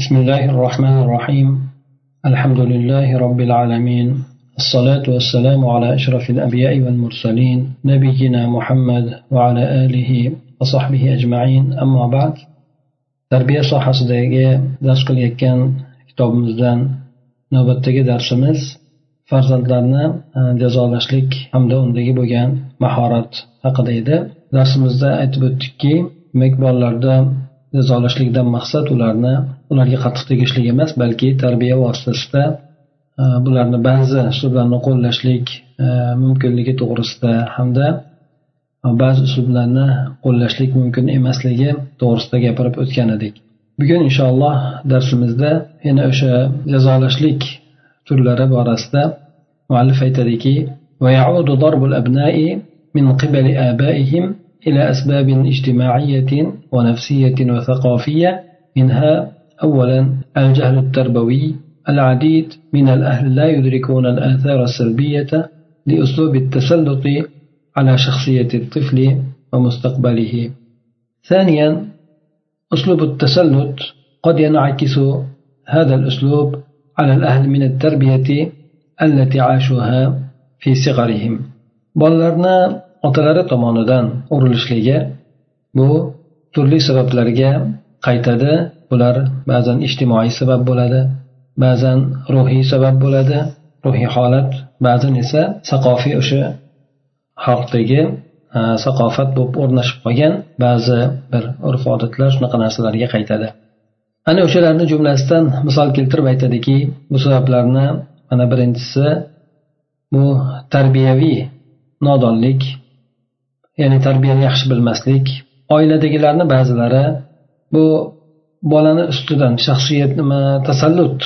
بسم الله الرحمن الرحيم الحمد لله رب العالمين الصلاة والسلام على أشرف الأنبياء والمرسلين نبينا محمد وعلى آله وصحبه أجمعين أما بعد tarbiya sohasidagi dars qilayotgan kitobimizdan navbatdagi darsimiz farzandlarni jazolashlik hamda undagi bo'lgan mahorat haqida edi darsimizda aytib o'tdikki demak bolalarda jazolashlikdan maqsad ularni ularga qattiq tegishlik emas balki tarbiya vositasida bularni ba'zi uslublarni qo'llashlik mumkinligi to'g'risida hamda ba'zi uslublarni qo'llashlik mumkin emasligi to'g'risida gapirib o'tgan edik bugun inshaalloh darsimizda yana o'sha jazolashlik turlari borasida muallif aytadiki ويعود ضرب الأبناء من قبل آبائهم إلى أسباب اجتماعية ونفسية وثقافية منها أولا الجهل التربوي العديد من الأهل لا يدركون الآثار السلبية لأسلوب التسلط على شخصية الطفل ومستقبله. ثانيا أسلوب التسلط قد ينعكس هذا الأسلوب على الأهل من التربية التي عاشوها في صغرهم. bolalarni otalari tomonidan urilishligi bu turli sabablarga qaytadi bular ba'zan ijtimoiy sabab bo'ladi ba'zan ruhiy sabab bo'ladi. Ruhiy holat ba'zan esa saqofiy o'sha xalqdagi e, saqofat bo'lib o'rnashib qolgan ba'zi bir urf odatlar shunaqa narsalarga qaytadi. Ana o'shalarni jumlasidan misol keltirib aytadiki bu sabablarni mana birinchisi bu tarbiyaviy nodonlik ya'ni tarbiyani yaxshi bilmaslik. Oiladagilarni ba'zilari bu bolani ustidan shaxsiyat nima tasallut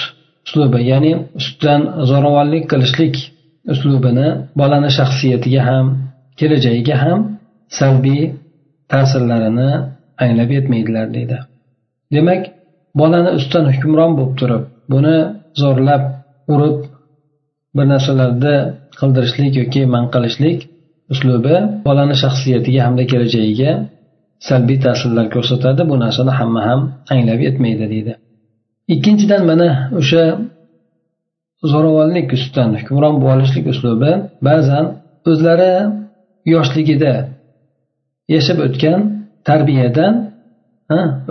uslubi ya'ni ustidan zo'ravonlik qilishlik uslubini bolani shaxsiyatiga ham kelajagiga ham salbiy ta'sirlarini anglab yetmaydilar deydi. Demak bolani ustidan hukmron bo'lib turib buni zo'rlab urib bir narsalarni qildirishlik yoki man qilishlik uslubi bolani shaxsiyatiga hamda kelajagiga salbiy ta'sirlar ko'rsatadi bu narsani hamma ham anglab yetmaydi deydi. Ikkinchidan mana o'sha zo'ravonlik ustidan hukmron bo'lishlik uslubi ba'zan o'zlari yoshligida yashab o'tgan tarbiyadan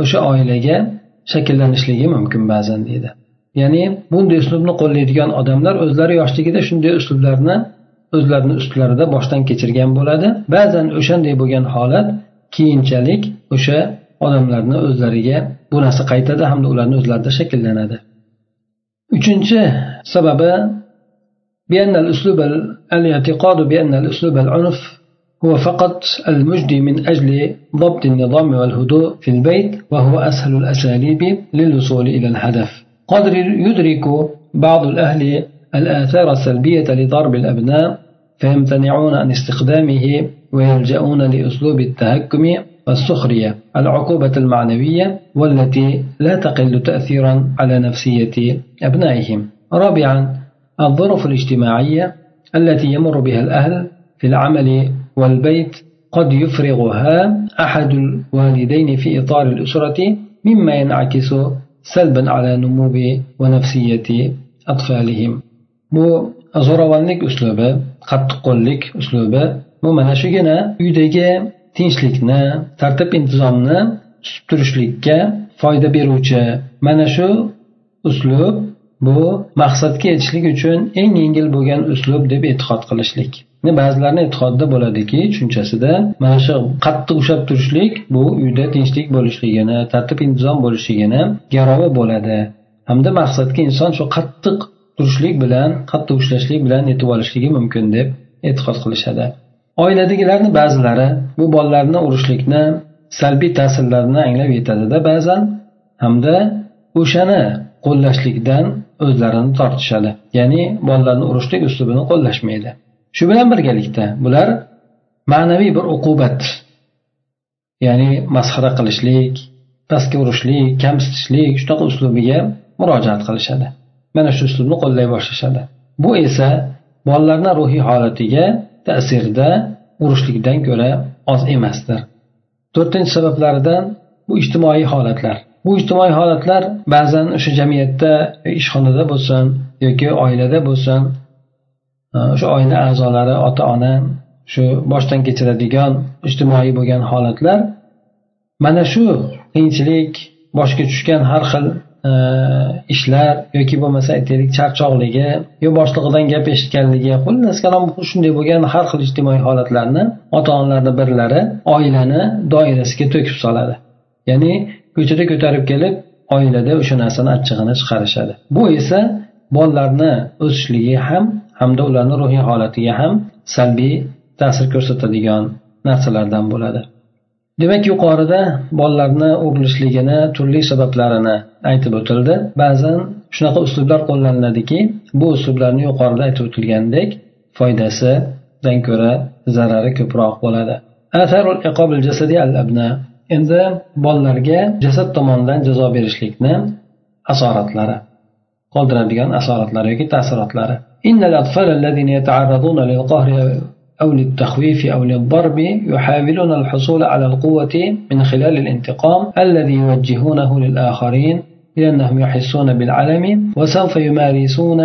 o'sha oilaga shakllanishligi mumkin ba'zan deydi. Ya'ni bunday uslubni qo'llaydigan odamlar o'zlari yoshligida shunday uslublarni o'zlarini ustlarida boshdan kechirgan bo'ladi. Ba'zan o'shanday bo'lgan holat keyinchalik o'sha odamlarni o'zlariga bu narsa qaytadi hamda ularni o'zlarida shakllanadi. Uchinchi sababi بأن الأسلوب الاعتقاد بأن الأسلوب العنف هو فقط المجدي من أجل ضبط النظام والهدوء في البيت وهو أسهل الأساليب للوصول إلى الهدف قد يدرك بعض الأهل الآثار السلبية لضرب الأبناء فيمتنعون عن استخدامه ويلجؤون لأسلوب التهكم والسخرية العقوبة المعنوية والتي لا تقل تأثيرا على نفسية أبنائهم. رابعا الظروف الاجتماعية التي يمر بها الأهل في العمل والبيت قد يفرغها أحد الوالدين في إطار الأسرة مما ينعكس سلبا على نمو ونفسية أطفالهم. bu zo'ravonlik uslubi qattiqqo'llik uslubi bu mana shugina uydagi tinchlikni tartib intizomni tutib turishlikka foyda beruvchi. Mana shu uslub bu maqsadga yetishlik uchun eng yengil bo'lgan uslub deb e'tiqod qilishlik. Ba'zilarni e'tiqodida bo'ladiki tushunchasida mana shu qattiq ushlab turishlik bu uyda tinchlik bo'lishligini tartib intizom bo'lishligini garovi bo'ladi. Hamda maqsadga inson shu qattiq turishlik bilan qattiq ushlashlik bilan yetib olishligi mumkin deb e'tiqod qilishadi. Oiladagilarni ba'zilari bu bolalarni urishlikni salbiy ta'sirlarini anglab yetadida ba'zan hamda o'shani qo'llashlikdan o'zlarini tortishadi. Ya'ni bolalarni urishlik uslubini qo'llashmaydi. Shu bilan birgalikda bular ma'naviy bir uqubat. Ya'ni masxara qilishlik pastga urishlik kamsitishlik shunaqa uslubiga murojaat qilishadi. Mana shu uslubni qo'llay boshlashadi. Bu esa bolalarni ruhiy holatiga ta'sirida urushlikdan ko'ra oz emasdir. To'rtinchi sabablaridan bu ijtimoiy holatlar. Bu ijtimoiy holatlar ba'zan o'sha jamiyatda ishxonada bo'lsin yoki oilada bo'lsin e, o'sha oila a'zolari ota ona shu boshdan kechiradigan ijtimoiy bo'lgan holatlar mana shu qiyinchilik boshga tushgan har xil ishlar yoki bo'lmasa aytaylik charchoqligi yo boshlig'idan gap eshitganligi xullas kalom shunday bo'lgan har xil ijtimoiy holatlarni ota onalarni birlari oilani doirasiga to'kib soladi. Ya'ni ko'chada ko'tarib kelib oilada o'sha narsani achchig'ini chiqarishadi. Bu esa bolalarni o'sishligi ham hamda ularni ruhiy holatiga ham salbiy ta'sir ko'rsatadigan narsalardan bo'ladi. Demak yuqorida bolalarni urilishligini turli sabablarini aytib o'tildi. Ba'zan shunaqa uslublar qo'llaniladiki bu uslublarni yuqorida aytib o'tilgandek foydasidan ko'ra zarari ko'proq bo'ladi. Endi bolalarga jasad tomonidan jazo berishlikni asoratlari qoldiradigan asoratlari yoki ta'sirotlari أو للتخويف أو للضرب يحاولون الحصول على القوة من خلال الانتقام الذي يوجهونه للآخرين لأنهم يحسون بالعلم وسوف يمارسون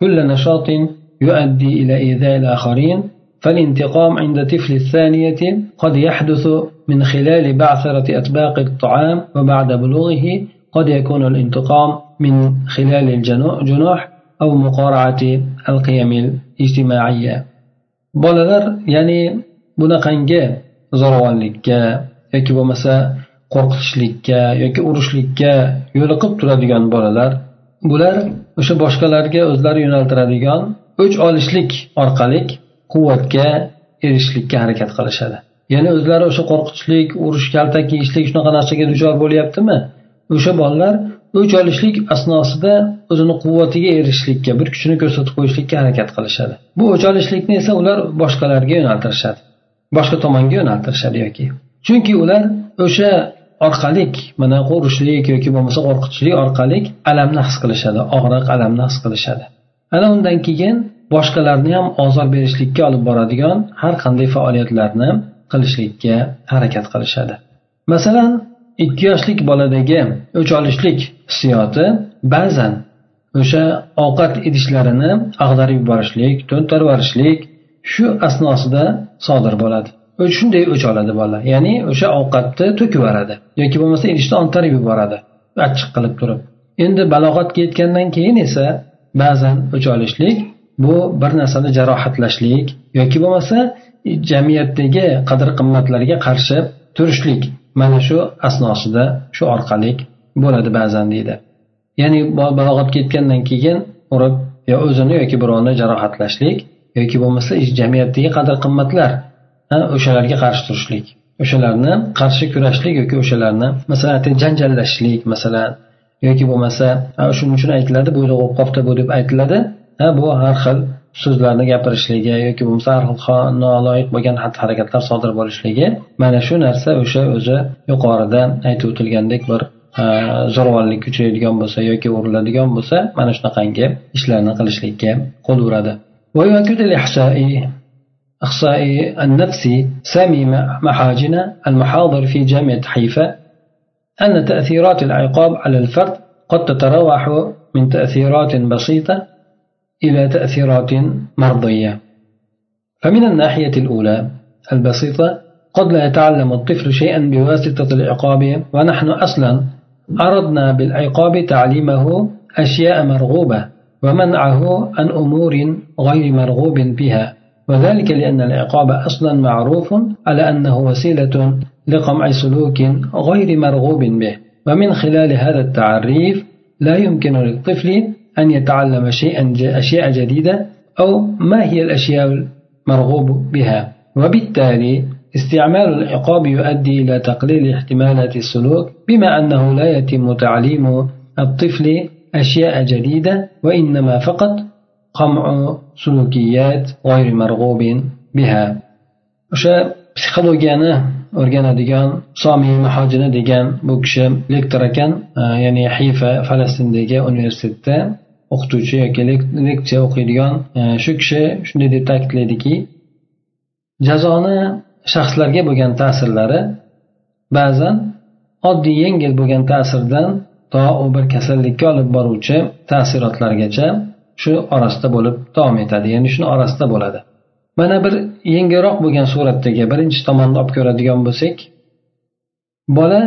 كل نشاط يؤدي إلى إيذاء الآخرين. فالانتقام عند طفل الثانية قد يحدث من خلال بعثرة أطباق الطعام وبعد بلوغه قد يكون الانتقام من خلال الجنوح أو مقارعة القيم الاجتماعية. Bolalar ya'ni bunaqangi zo'ravonlikka yoki bo'lmasa qo'rqitishlikka yoki urushlikka yo'liqib turadigan bolalar bular o'sha boshqalarga o'zlari yo'naltiradigan o'ch olishlik orqali quvvatga erishishlikka harakat qilishadi. Ya'ni o'zlari o'sha qo'rqitishlik urush kaltak yeyishlik shunaqa narsaga duchor bo'lyaptimi? O'sha bolalar o'ch olishlik asnosida o'zini quvvatiga erishishlikka bir kuchini ko'rsatib qo'yishlikka harakat qilishadi. Bu o'ch olishlikni esa ular boshqalarga yo'naltirishadi boshqa tomonga yo'naltirishadi yoki. Chunki ular o'sha orqalik mana qo'rishlik yoki bo'lmasa qo'rqitishlik orqali alamni his qilishadi og'riq alamni his qilishadi. Ana undan keyin boshqalarni ham ozor berishlikka olib boradigan har qanday faoliyatlarni qilishlikka harakat qilishadi. Masalan ikki yoshlik boladagi o'ch olishlik hissiyoti ba'zan o'sha ovqat idishlarini ag'darib yuborishlik to'ntarvarishlik shu asnosida sodir bo'ladi. Shunday o'ch oladi bola. Ya'ni o'sha ovqatni to'kib yuboradi yoki bo'lmasa idishni ontarib yuboradi achchiq qilib turib. Endi balog'atga yetgandan keyin esa ba'zan o'ch olishlik bu bir narsani jarohatlashlik yoki bo'lmasa jamiyatdagi qadr qimmatlarga qarshi turishlik mana shu asnosida shu orqali bo'ladi ba'zan deydi. Ya'ni balog'atga yetgandan keyin urib yo o'zini yoki birovni jarohatlashlik yoki bo'lmasa jamiyatdagi qadr qimmatlar o'shalarga qarshi turishlik o'shalarni qarshi kurashlik yoki o'shalarni masalan janjallashishlik masalan yoki bo'lmasa shuning uchun aytiladi bu bo'lib qolibdi bu deb aytiladi ha bu har xil so'zlarni gapirishligi yoki bo'lmasa har xil noloyiq bo'lgan xatti harakatlar sodir bo'lishligi mana shu narsa o'sha o'zi yuqorida aytib o'tilgandek bir zo'ravonlik kuchayadigan bo'lsa yoki uriladigan bo'lsa mana shunaqangi ishlarni qilishlikka qo'l uradi. إخصائي النفسي سامي محاجن المحاضر في جامعة حيفا أن تأثيرات العقاب على الفرد قد تتراوح من تأثيرات بسيطة إلى تأثيرات مرضية فمن الناحية الأولى البسيطة قد لا يتعلم الطفل شيئا بواسطة العقاب ونحن أصلا أردنا بالعقاب تعليمه أشياء مرغوبة ومنعه عن أمور غير مرغوب بها وذلك لأن العقاب أصلا معروف على أنه وسيلة لقمع سلوك غير مرغوب به ومن خلال هذا التعريف لا يمكن للطفل أن يتعلم شيئا أشياء جديدة أو ما هي الأشياء المرغوب بها وبالتالي استعمال العقاب يؤدي إلى تقليل احتمالات السلوك بما أنه لا يتم تعليم الطفل أشياء جديدة وإنما فقط قمع سلوكيات غير مرغوب بها o'sha psixologiyani o'rganadigan somiy mahojini degan bu kishi lektor ekan ya'ni hifa falastindagi universitetda o'qituvchi yoki leksiya o'qiydigan e, shu kishi shunday deb ta'kidlaydiki jazoni shaxslarga bo'lgan ta'sirlari ba'zan oddiy yengil bo'lgan ta'sirdan to u bir kasallikka olib boruvchi ta'sirotlargacha shu orasida bo'lib davom etadi. Ya'ni shuni orasida bo'ladi. Mana bir yengilroq bo'lgan suratdagi birinchi tomonni olib ko'radigan bo'lsak bola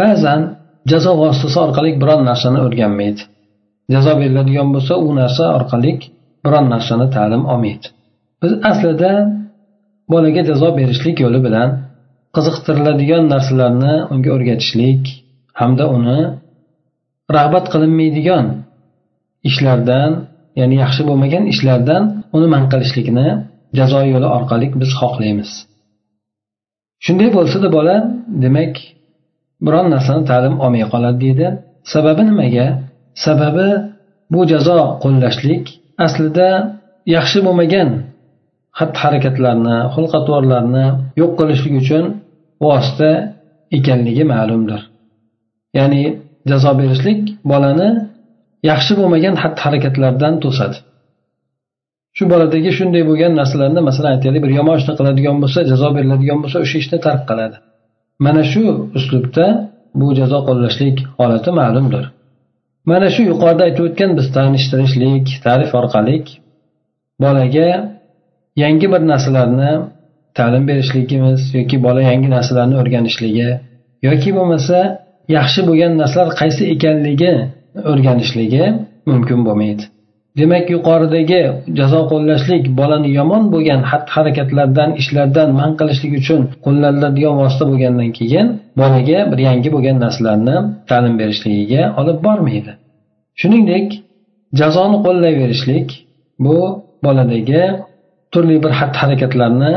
ba'zan jazo vositasi orqali biron narsani o'rganmaydi. Jazo beriladigan bo'lsa u narsa orqali biron narsani ta'lim olmaydi. Biz aslida bolaga jazo berishlik yo'li bilan qiziqtiriladigan narsalarni unga o'rgatishlik hamda uni rag'bat qilinmaydigan ishlardan ya'ni yaxshi bo'lmagan ishlardan uni man qilishlikni jazo yo'li orqali biz xohlaymiz. Shunday bo'lsada bola demak biron narsani ta'lim olmay qoladi deydi. Sababi nimaga? Sababi bu jazo qo'llashlik aslida yaxshi bo'lmagan xatti harakatlarni xulq atvorlarni yo'q qilishlik uchun vosita ekanligi ma'lumdir. Ya'ni jazo berishlik bolani yaxshi bo'lmagan xatti harakatlardan to'sadi. Shu boladagi shunday bo'lgan narsalarni masalan aytaylik bir yomon ishni qiladigan bo'lsa jazo beriladigan bo'lsa o'sha ishni tark qiladi. Mana shu uslubda bu jazo qo'llashlik holati ma'lumdir. Mana shu yuqorida aytib o'tgan biz tanishtirishlik ta'rif orqali bolaga yangi bir narsalarni ta'lim berishligimiz yoki bola yangi narsalarni o'rganishligi yoki bo'lmasa yaxshi bo'lgan narsalar qaysi ekanligi o'rganishligi mumkin bo'lmaydi. Demak yuqoridagi jazo qo'llashlik bolani yomon bo'lgan xatti harakatlardan ishlardan man qilishlik uchun qo'llaniladigan vosita bo'lgandan keyin bolaga bir yangi bo'lgan narsalarni ta'lim berishligiga olib bormaydi. Shuningdek jazoni qo'llayverishlik bu boladagi turli bir xatti harakatlarni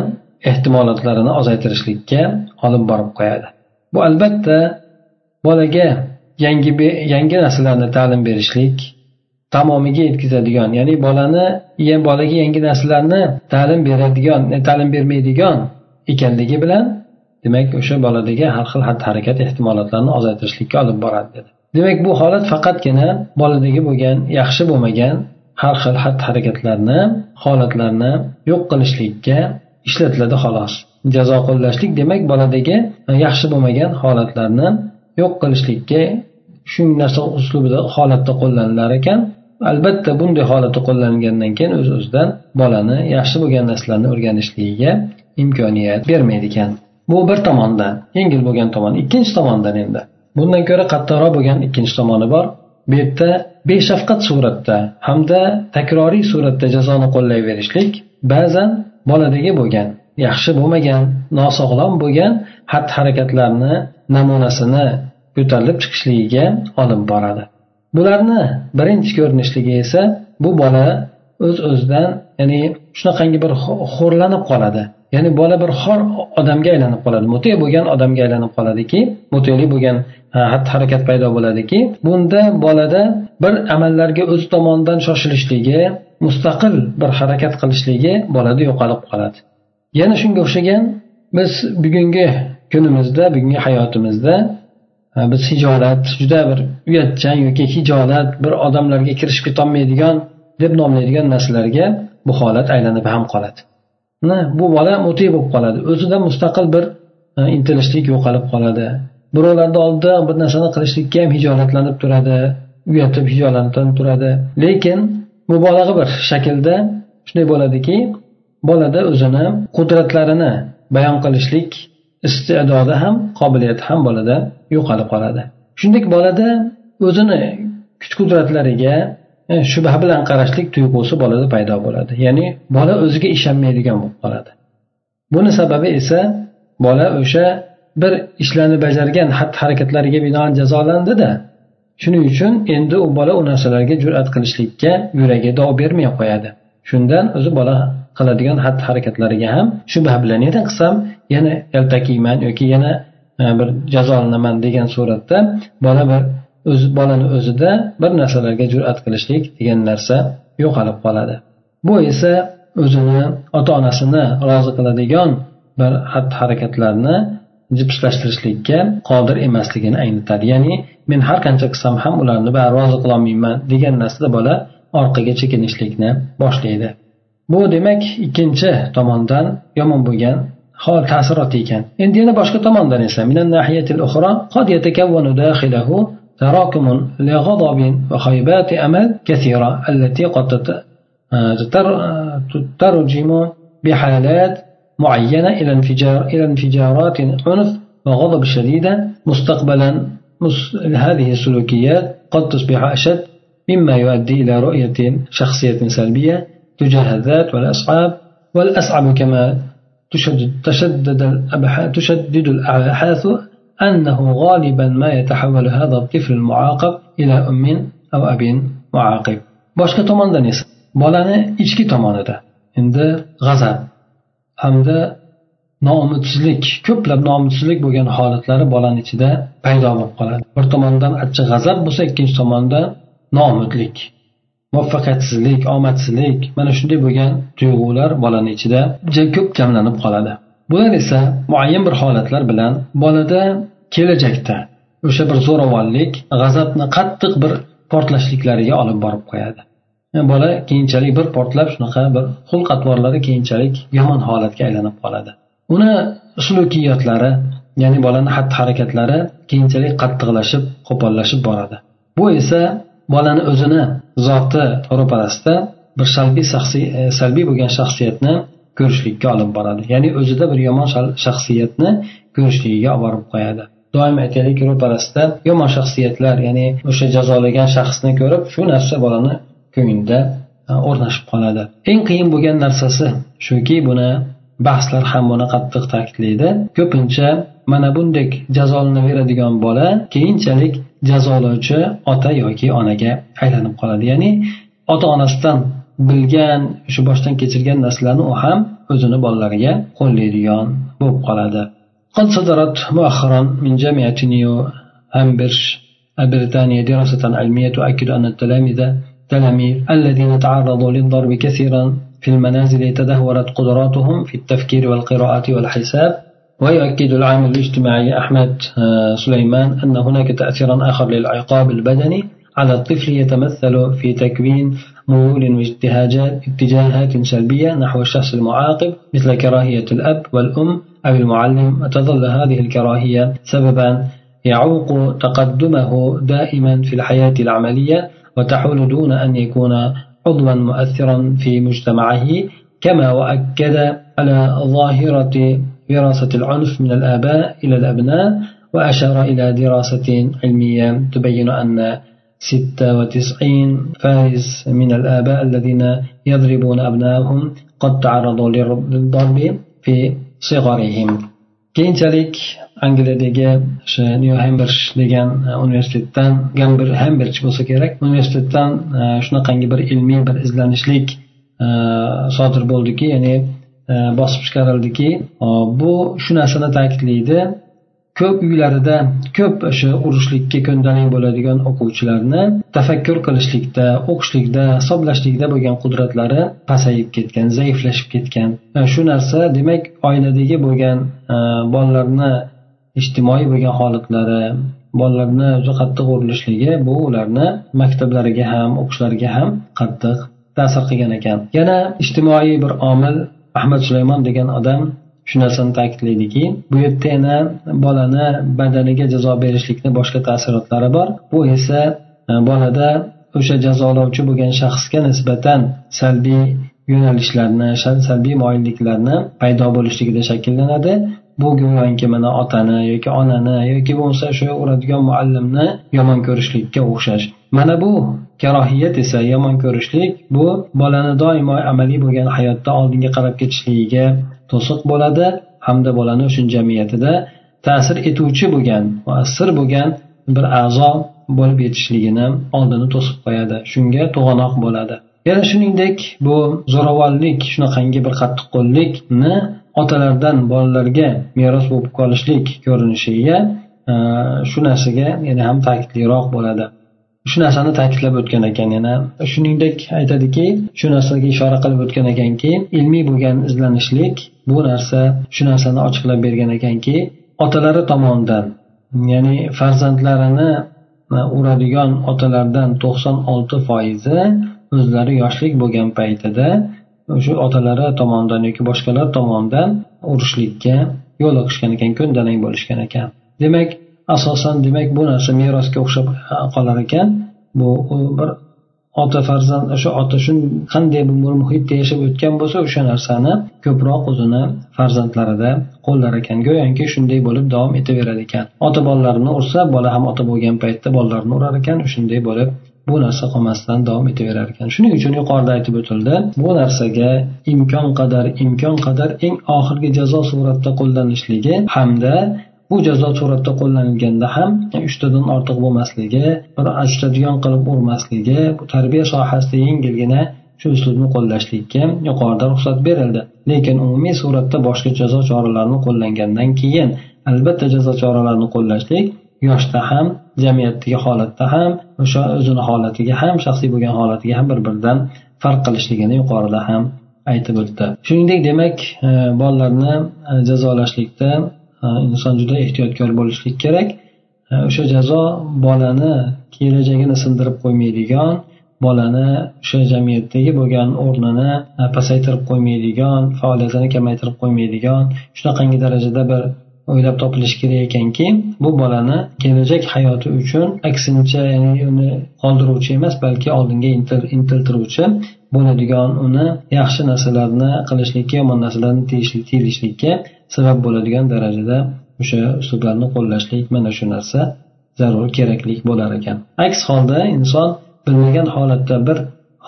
ehtimolotlarini ozaytirishlikka olib borib qo'yadi. Bu albatta bolaga yangi yangi narsalarni ta'lim berishlik tamomiga yetkazadigan ya'ni bolani bolaga yangi narsalarni ta'lim beradigan e, ta'lim bermaydigan ekanligi bilan demak o'sha boladagi har xil xatti harakat ehtimolotlarini ozaytirishlikka olib boradi dedi. Demak bu holat faqatgina boladagi bo'lgan yaxshi bo'lmagan har xil xatti harakatlarni holatlarni yo'q qilishlikka ishlatiladi xolos. Jazo qo'llashlik demak boladagi yaxshi bo'lmagan holatlarni yo'q qilishlikka shu narsa uslubida holatda qo'llanilar ekan. Albatta bunday holatda qo'llangandan keyin o'z öz o'zidan bolani yaxshi bo'lgan narsalarni o'rganishligiga imkoniyat bermaydi ekan. Bu bir tomondan yengil bo'lgan tomon. Ikkinchi tomondan endi. Bundan ko'ra qattiqroq bo'lgan ikkinchi tomoni bor. Bu yerda beshafqat suratda hamda takroriy suratda jazoni qo'llayverishlik ba'zan boladagi bo'lgan yaxshi bo'lmagan nosog'lom bo'lgan xatti harakatlarni namunasini ko'tarilib chiqishligiga olib boradi. Bularni birinchi ko'rinishligi esa bu bola o'z öz o'zidan ya'ni shunaqangi bir xo'rlanib qoladi. Ya'ni bola bir xor odamga aylanib qoladi. Mute bo'lgan odamga aylanib qoladiki mutelik bo'lgan xatti harakat paydo bo'ladiki bunda bolada bir amallarga o'z tomonidan shoshilishligi mustaqil bir harakat qilishligi bolada yo'qolib qoladi. Yana shunga o'xshagan biz bugungi kunimizda bugungi hayotimizda biz hijolat juda bir uyatchan yoki hijolat bir odamlarga kirishib ketolmaydigan deb nomlaydigan narsalarga bu holat aylanib ham qoladi. Bu bola mute bo'lib qoladi. O'zida mustaqil bir e, intilishlik yo'qolib qoladi. Birovlarni oldida bir narsani qilishlikka ham hijolatlanib turadi uyatib hijolatlanib turadi. Lekin mubolag'a bir shaklda shunday bo'ladiki bolada o'zini qudratlarini bayon qilishlik iste'dodi ham qobiliyati ham bolada yo'qolib qoladi. Shuningdek bolada o'zini kuch qudratlariga E, shubha bilan qarashlik tuyg'usi bolada paydo bo'ladi. Ya'ni bola o'ziga ishonmaydigan bo'lib qoladi. Buni sababi esa bola o'sha bir ishlarni bajargan xatti harakatlariga binoan jazolandida shuning uchun endi u bola u narsalarga jur'at qilishlikka yuragi dov bermay qo'yadi. Shundan o'zi bola qiladigan xatti harakatlariga ham shubha bilan. Yana qilsam? Yana yaltakiyman yoki yana e, bir jazolanaman degan suratda bola bir o'z bolani o'zida bir narsalarga jur'at qilishlik degan narsa yo'qolib qoladi. Bu esa o'zini ota onasini rozi qiladigan bir xatti harakatlarni jipslashtirishlikka qodir emasligini anglatadi ya'ni men har qancha qilsam ham ularni bari rozi qilolmayman degan narsada bola orqaga chekinishlikni boshlaydi. Bu demak ikkinchi tomondan yomon bo'lgan hol ta'siroti ekan. Endi yana boshqa tomondan esa تراكم لغضب وخيبات أمل كثيرة التي قد تترجم بحالات معينة إلى انفجار إلى انفجارات عنف وغضب شديدة مستقبلا. هذه السلوكيات قد تصبح أشد مما يؤدي إلى رؤية شخصية سلبية تجاه الذات والأصحاب والأصعب كما تشدد, تشدد الأبحاث تشدد الأبحاث أنه غالبا ما يتحول هذا الطفل المعاقب إلى أم أو أب معاقب boshqa tomondan esa bolani ichki tomonida endi g'azab hamda nomudsizlik ko'plab nomudsizlik bo'lgan holatlari bolani ichida paydo bo'lib qoladi bir tomondan achchiq g'azab bo'lsa ikkinchi tomonda noumidlik muvaffaqiyatsizlik omadsizlik mana shunday bo'lgan tuyg'ular bolani ichida ko'p jamlanib qoladi bular esa muayyan bir holatlar bilan bolada kelajakda o'sha bir zo'ravonlik g'azabni qattiq bir portlashliklariga olib borib qo'yadi. Bola keyinchalik bir portlab shunaqa bir xulq atvorlari keyinchalik yomon holatga aylanib qoladi. Uni sulukiyotlari ya'ni bolani xatti harakatlari keyinchalik qattiqlashib qo'pollashib boradi. Bu esa bolani o'zini zoti ro'parasida bir salbiy salbiy bo'lgan shaxsiyatni ko'rishlikka olib boradi. Ya'ni o'zida bir yomon shaxsiyatni ko'rishligiga olib borib qo'yadi. Doim aytaylik ro'parasida yomon shaxsiyatlar ya'ni o'sha jazolagan shaxsni ko'rib shu narsa bolani ko'nglida e, o'rnashib qoladi. Eng qiyin bo'lgan narsasi shuki buni bahslar ham buni qattiq ta'kidlaydi. Ko'pincha mana bunday jazolanaveradigan bola keyinchalik jazolovchi ota yoki onaga aylanib qoladi. Ya'ni ota onasidan bilgan shu boshdan kechirgan narsalarni u ham o'zini bolalariga qo'llaydigan bo'lib qoladi. قد صدرت مؤخرا من جامعة نيو هامبرش البريطانية دراسة علمية تؤكد أن التلاميذ التلاميذ الذين تعرضوا للضرب كثيرا في المنازل تدهورت قدراتهم في التفكير والقراءة والحساب ويؤكد العامل الاجتماعي أحمد سليمان أن هناك تأثيرا آخر للعقاب البدني على الطفل يتمثل في تكوين ميول واجتهاجات اتجاهات سلبية نحو الشخص المعاقب مثل كراهية الأب والأم أو المعلم. وتظل هذه الكراهية سببا يعوق تقدمه دائما في الحياة العملية وتحول دون أن يكون عضوا مؤثرا في مجتمعه كما وأكد على ظاهرة وراثة العنف من الآباء إلى الأبناء وأشار إلى دراسة علمية تبين أن 96 فارس من الآباء الذين يضربون أبنائهم قد تعرضوا للضرب في صغرهم keyinchalik angliyadagi o'sha nyu hembridj degan universitetdan gambir hembridj bo'lsa kerak universitetdan shunaqangi bir ilmiy bir izlanishlik sodir bo'ldiki ya'ni E, bosib chiqarildiki bu shu narsani ta'kidlaydi Ko'p uylarida ko'p o'sha urushlikka ko'ndalik bo'ladigan o'quvchilarni tafakkur qilishlikda o'qishlikda hisoblashlikda bo'lgan qudratlari pasayib ketgan zaiflashib ketgan. E, shu narsa demak oiladagi bo'lgan e, bolalarni ijtimoiy bo'lgan holatlari bolalarni juda qattiq urilishligi bu ularni maktablariga ham o'qishlariga ham qattiq ta'sir qilgan ekan. Yana ijtimoiy bir omil ahmad sulaymon degan odam shu narsani ta'kidlaydiki bu yerda yana bolani badaniga jazo berishlikni boshqa ta'sirotlari bor. Bu esa e, bolada o'sha jazolovchi bo'lgan shaxsga nisbatan salbiy yo'nalishlarni salbiy moyilliklarni paydo bo'lishligida shakllanadi. Bu go'yoki mana otani yoki onani yoki bo'lmasa shu uradigan muallimni yomon ko'rishlikka o'xshash. Mana bu karohiyat esa yomon ko'rishlik bu bolani doimo amaliy bo'lgan hayotda oldinga qarab ketishligiga to'siq bo'ladi hamda bolani o'sha jamiyatida ta'sir etuvchi bo'lgan muassir bo'lgan bir a'zo bo'lib yetishligini oldini to'sib qo'yadi. Shunga to'g'anoq bo'ladi. Yana shuningdek bu zo'ravonlik shunaqangi bir qattiqqo'llikni otalardan bolalarga meros bo'lib qolishlik ko'rinishiga e, shu narsaga yana ham ta'kidliroq bo'ladi. Shu narsani ta'kidlab o'tgan ekan yana. Shuningdek aytadiki shu narsaga ishora qilib o'tgan ekanki ilmiy bo'lgan izlanishlik bu narsa shu narsani ochiqlab bergan ekanki otalari tomonidan ya'ni farzandlarini e, uradigan otalardan to'qson olti foizi o'zlari yoshlik bo'lgan paytida o'sha otalari tomonidan yoki boshqalar tomonidan urishlikka yo'l o'qishgan ekan ko'ndalang bo'lishgan ekan. Demak asosan demak bu narsa merosga o'xshab qolar ekan. Bu bir ota farzand o'sha ota shu qanday bir muhitda yashab o'tgan bo'lsa o'sha narsani ko'proq o'zini farzandlarida qo'llar ekan. Go'yoki shunday bo'lib davom etaverar ekan. Ota bolalarini ursa bola ham ota bo'lgan paytda bolalarini urar ekan shunday bo'lib bu narsa qolmasdan davom etaverar ekan. Shuning uchun yuqorida aytib o'tildi bu narsaga imkon qadar imkon qadar eng oxirgi jazo suratda qo'llanishligi hamda bu jazo suratda qo'llanilganda ham uchtadan ortiq bo'lmasligi bir achitadigan qilib urmasligi bu tarbiya sohasida yengilgina shu uslubni qo'llashlikka yuqorida ruxsat berildi. Lekin umumiy suratda boshqa jazo choralarini qo'llangandan keyin albatta jazo choralarini qo'llashlik yoshda ham jamiyatdagi holatda ham o'sha o'zini holatiga ham shaxsiy bo'lgan holatiga ham bir biridan farq qilishligini yuqorida ham aytib o'tdi. Shuningdek demak e, bolalarni e, jazolashlikda inson juda ehtiyotkor bo'lishlik kerak. O'sha jazo bolani kelajagini sindirib qo'ymaydigan bolani o'sha jamiyatdagi bo'lgan o'rnini pasaytirib qo'ymaydigan faoliyatini kamaytirib qo'ymaydigan shunaqangi darajada bir o'ylab topilishi kerak ekanki bu bolani kelajak hayoti uchun aksincha ya'ni uni qoldiruvchi emas balki oldinga intiltiruvchi bo'ladigan uni yaxshi narsalarni qilishlikka yomon narsalarni tiyilishlikka sabab bo'ladigan darajada o'sha uslublarni qo'llashlik mana shu narsa zarur keraklik bo'lar ekan. Aks holda inson bilmagan holatda bir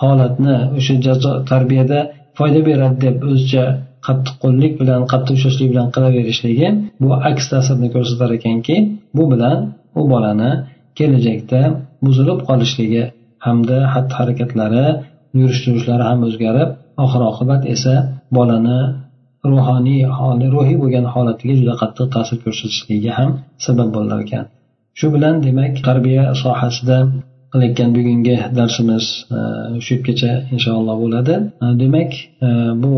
holatni o'sha jazo tarbiyada foyda beradi deb o'zicha qattiqqo'llik bilan qattiq ushlashlik bilan qilaverishligi bu aks ta'sirni ko'rsatar ekanki bu bilan u bolani kelajakda buzilib qolishligi hamda xatti harakatlari yurish turishlari ham o'zgarib oxir oqibat esa bolani ruhoniy holi ruhiy bo'lgan holatiga juda qattiq ta'sir ko'rsatishligiga ham sabab bo'lar ekan. Shu bilan demak tarbiya sohasida qilayotgan bugungi darsimiz e, shu yergacha inshaalloh bo'ladi. E, demak e, bu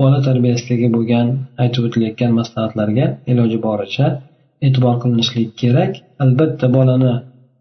bola tarbiyasidagi bo'lgan aytib o'tilayotgan maslahatlarga iloji boricha e'tibor qilinishlik kerak. Albatta bolani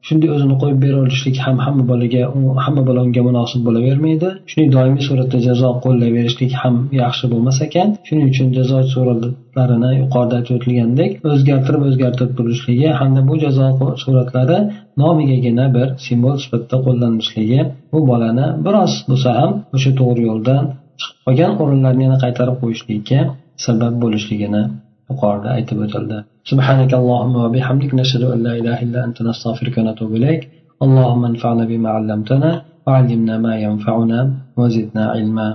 shunday o'zini qo'yib bera olishlik ham hamma bolaga hamma bola unga munosib bo'lavermaydi. Shuning doimiy suratda jazo qo'llayverishlik ham yaxshi bo'lmas ekan. Shuning uchun jazo suratlarini yuqorida aytib o'tilgandek o'zgartirib o'zgartirib turishligi hamda bu jazo suratlari nomigagina bir simvol sifatida qo'llanilishligi bu bolani biroz bo'lsa ham o'sha to'g'ri yo'ldan chiqib qolgan o'rinlarni yana qaytarib qo'yishlikka sabab bo'lishligini yuqorida aytib o'tildi سبحانك اللهم وبحمدك نشهد أن لا إله إلا أنت نستغفرك ونتوب إليك. اللهم انفعنا بما علمتنا وعلمنا ما ينفعنا وزدنا علما.